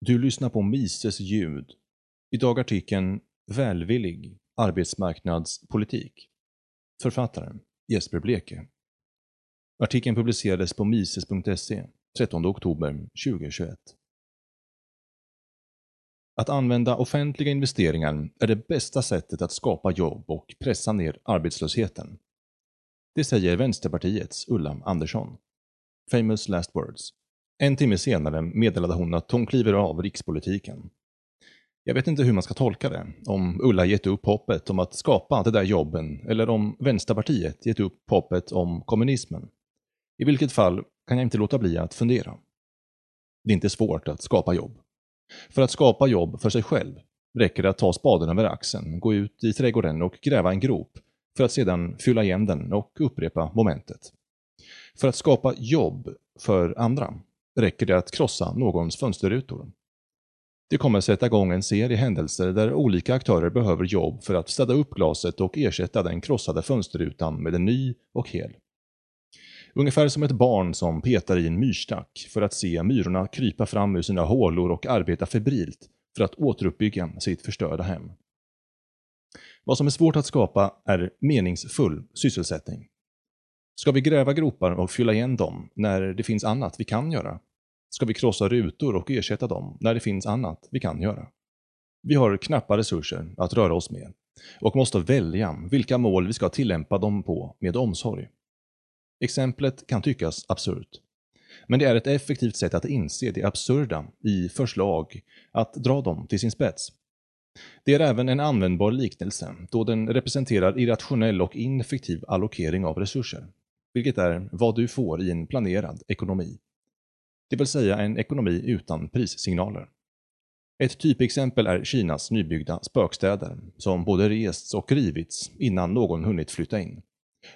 Du lyssnar på Mises ljud. Idag artikeln Välvillig arbetsmarknadspolitik. Författaren Jesper Bleke. Artikeln publicerades på mises.se 13 oktober 2021. Att använda offentliga investeringar är det bästa sättet att skapa jobb och pressa ner arbetslösheten. Det säger Vänsterpartiets Ulla Andersson. Famous last words. En timme senare meddelade hon att hon kliver av rikspolitiken. Jag vet inte hur man ska tolka det, om Ulla gett upp hoppet om att skapa de där jobben eller om Vänsterpartiet gett upp hoppet om kommunismen. I vilket fall kan jag inte låta bli att fundera. Det är inte svårt att skapa jobb. För att skapa jobb för sig själv räcker det att ta spaden över axeln, gå ut i trädgården och gräva en grop för att sedan fylla igen den och upprepa momentet. För att skapa jobb för andra räcker det att krossa någons fönsterrutor. Det kommer sätta igång en serie händelser där olika aktörer behöver jobb för att städa upp glaset och ersätta den krossade fönsterrutan med en ny och hel. Ungefär som ett barn som petar i en myrstack för att se myrorna krypa fram ur sina hålor och arbeta febrilt för att återuppbygga sitt förstörda hem. Vad som är svårt att skapa är meningsfull sysselsättning. Ska vi gräva gropar och fylla igen dem när det finns annat vi kan göra? Ska vi krossa rutor och ersätta dem när det finns annat vi kan göra? Vi har knappa resurser att röra oss med och måste välja vilka mål vi ska tillämpa dem på med omsorg. Exemplet kan tyckas absurt. Men det är ett effektivt sätt att inse det absurda i förslag, att dra dem till sin spets. Det är även en användbar liknelse, då den representerar irrationell och ineffektiv allokering av resurser, vilket är vad du får i en planerad ekonomi. Det vill säga en ekonomi utan prissignaler. Ett typexempel är Kinas nybyggda spökstäder, som både rests och rivits innan någon hunnit flytta in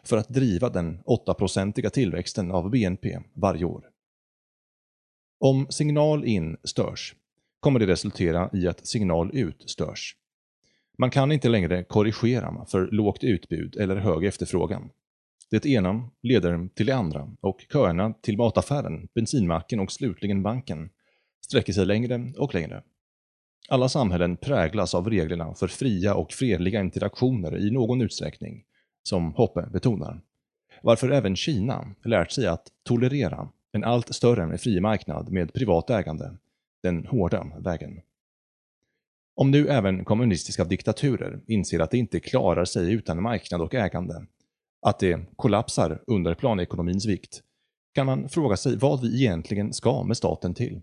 för att driva den 8-procentiga tillväxten av BNP varje år. Om signal in störs kommer det resultera i att signal ut störs. Man kan inte längre korrigera för lågt utbud eller hög efterfrågan. Det ena leder till det andra och köerna till mataffären, bensinmacken och slutligen banken sträcker sig längre och längre. Alla samhällen präglas av reglerna för fria och fredliga interaktioner i någon utsträckning som Hoppe betonar. Varför även Kina lärt sig att tolerera en allt större fri marknad med privat ägande, den hårda vägen. Om nu även kommunistiska diktaturer inser att de inte klarar sig utan marknad och ägande, att det kollapsar under planekonomins vikt, kan man fråga sig vad vi egentligen ska med staten till.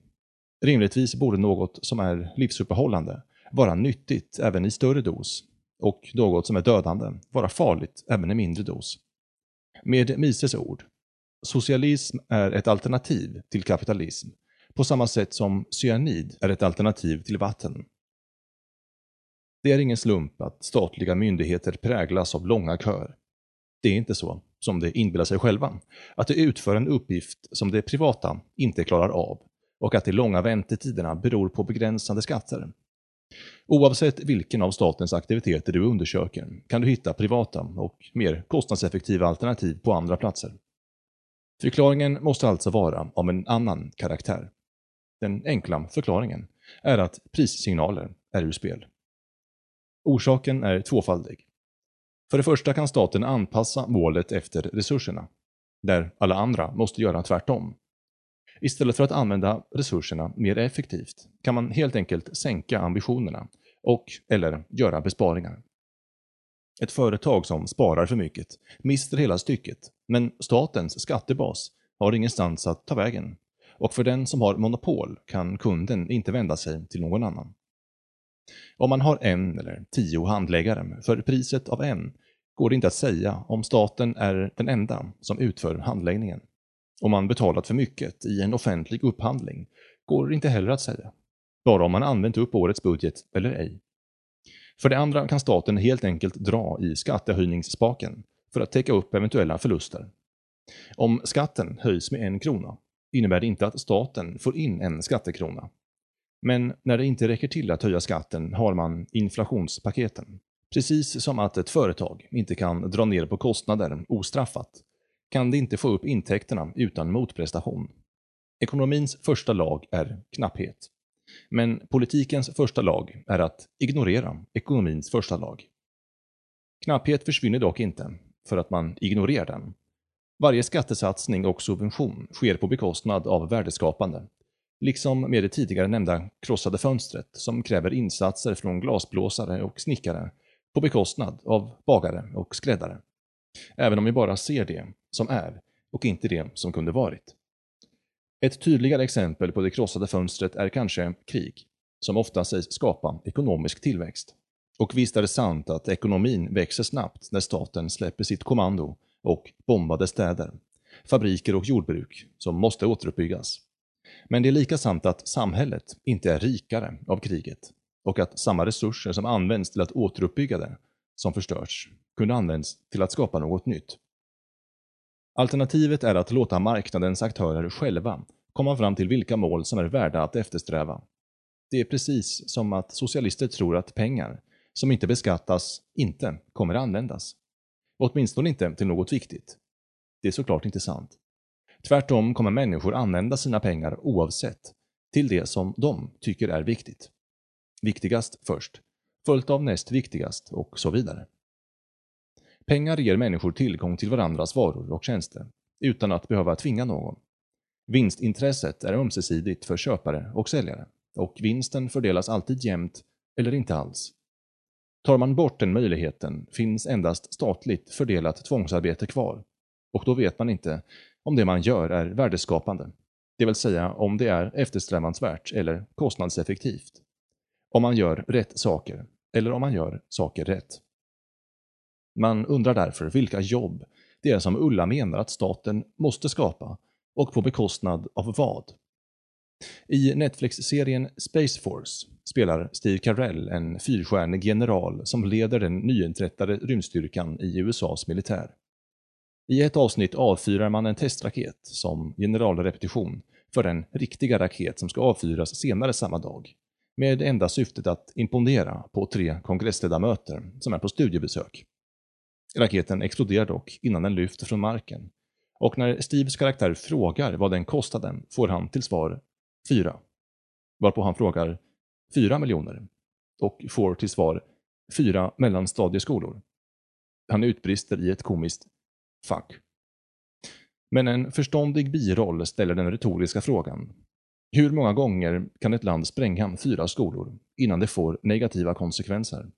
Rimligtvis borde något som är livsuppehållande vara nyttigt även i större dos och något som är dödande vara farligt även i mindre dos. Med Mises ord, socialism är ett alternativ till kapitalism på samma sätt som cyanid är ett alternativ till vatten. Det är ingen slump att statliga myndigheter präglas av långa köer. Det är inte så, som de inbillar sig själva, att de utför en uppgift som det privata inte klarar av och att de långa väntetiderna beror på begränsande skatter Oavsett vilken av statens aktiviteter du undersöker kan du hitta privata och mer kostnadseffektiva alternativ på andra platser. Förklaringen måste alltså vara av en annan karaktär. Den enkla förklaringen är att prissignaler är ur spel. Orsaken är tvåfaldig. För det första kan staten anpassa målet efter resurserna, där alla andra måste göra tvärtom. Istället för att använda resurserna mer effektivt kan man helt enkelt sänka ambitionerna och eller göra besparingar. Ett företag som sparar för mycket mister hela stycket, men statens skattebas har ingenstans att ta vägen och för den som har monopol kan kunden inte vända sig till någon annan. Om man har en eller tio handläggare för priset av en går det inte att säga om staten är den enda som utför handläggningen. Om man betalat för mycket i en offentlig upphandling går det inte heller att säga. Bara om man använt upp årets budget eller ej. För det andra kan staten helt enkelt dra i skattehöjningsspaken för att täcka upp eventuella förluster. Om skatten höjs med en krona innebär det inte att staten får in en skattekrona. Men när det inte räcker till att höja skatten har man inflationspaketen. Precis som att ett företag inte kan dra ner på kostnader ostraffat kan det inte få upp intäkterna utan motprestation. Ekonomins första lag är knapphet. Men politikens första lag är att ignorera ekonomins första lag. Knapphet försvinner dock inte för att man ignorerar den. Varje skattesatsning och subvention sker på bekostnad av värdeskapande. Liksom med det tidigare nämnda krossade fönstret som kräver insatser från glasblåsare och snickare på bekostnad av bagare och skräddare. Även om vi bara ser det som är och inte det som kunde varit. Ett tydligare exempel på det krossade fönstret är kanske krig, som ofta sägs skapa ekonomisk tillväxt. Och visst är det sant att ekonomin växer snabbt när staten släpper sitt kommando och bombade städer, fabriker och jordbruk som måste återuppbyggas. Men det är lika sant att samhället inte är rikare av kriget och att samma resurser som används till att återuppbygga det, som förstörs, kunde användas till att skapa något nytt. Alternativet är att låta marknadens aktörer själva komma fram till vilka mål som är värda att eftersträva. Det är precis som att socialister tror att pengar, som inte beskattas, inte kommer användas. Åtminstone inte till något viktigt. Det är såklart inte sant. Tvärtom kommer människor använda sina pengar oavsett till det som de tycker är viktigt. Viktigast först, följt av näst viktigast och så vidare. Pengar ger människor tillgång till varandras varor och tjänster, utan att behöva tvinga någon. Vinstintresset är ömsesidigt för köpare och säljare, och vinsten fördelas alltid jämnt eller inte alls. Tar man bort den möjligheten finns endast statligt fördelat tvångsarbete kvar, och då vet man inte om det man gör är värdeskapande, det vill säga om det är eftersträvansvärt eller kostnadseffektivt. Om man gör rätt saker, eller om man gör saker rätt. Man undrar därför vilka jobb det är som Ulla menar att staten måste skapa och på bekostnad av vad. I Netflix-serien Space Force spelar Steve Carell en fyrstjärnig general som leder den nyinträttade rymdstyrkan i USAs militär. I ett avsnitt avfyrar man en testraket som generalrepetition för en riktiga raket som ska avfyras senare samma dag, med enda syftet att imponera på tre kongressledamöter som är på studiebesök. Raketen exploderar dock innan den lyfter från marken och när Steves karaktär frågar vad den kostade får han till svar 4. Varpå han frågar 4 miljoner och får till svar 4 mellanstadieskolor. Han utbrister i ett komiskt Fuck. Men en förståndig biroll ställer den retoriska frågan. Hur många gånger kan ett land spränga fyra skolor innan det får negativa konsekvenser?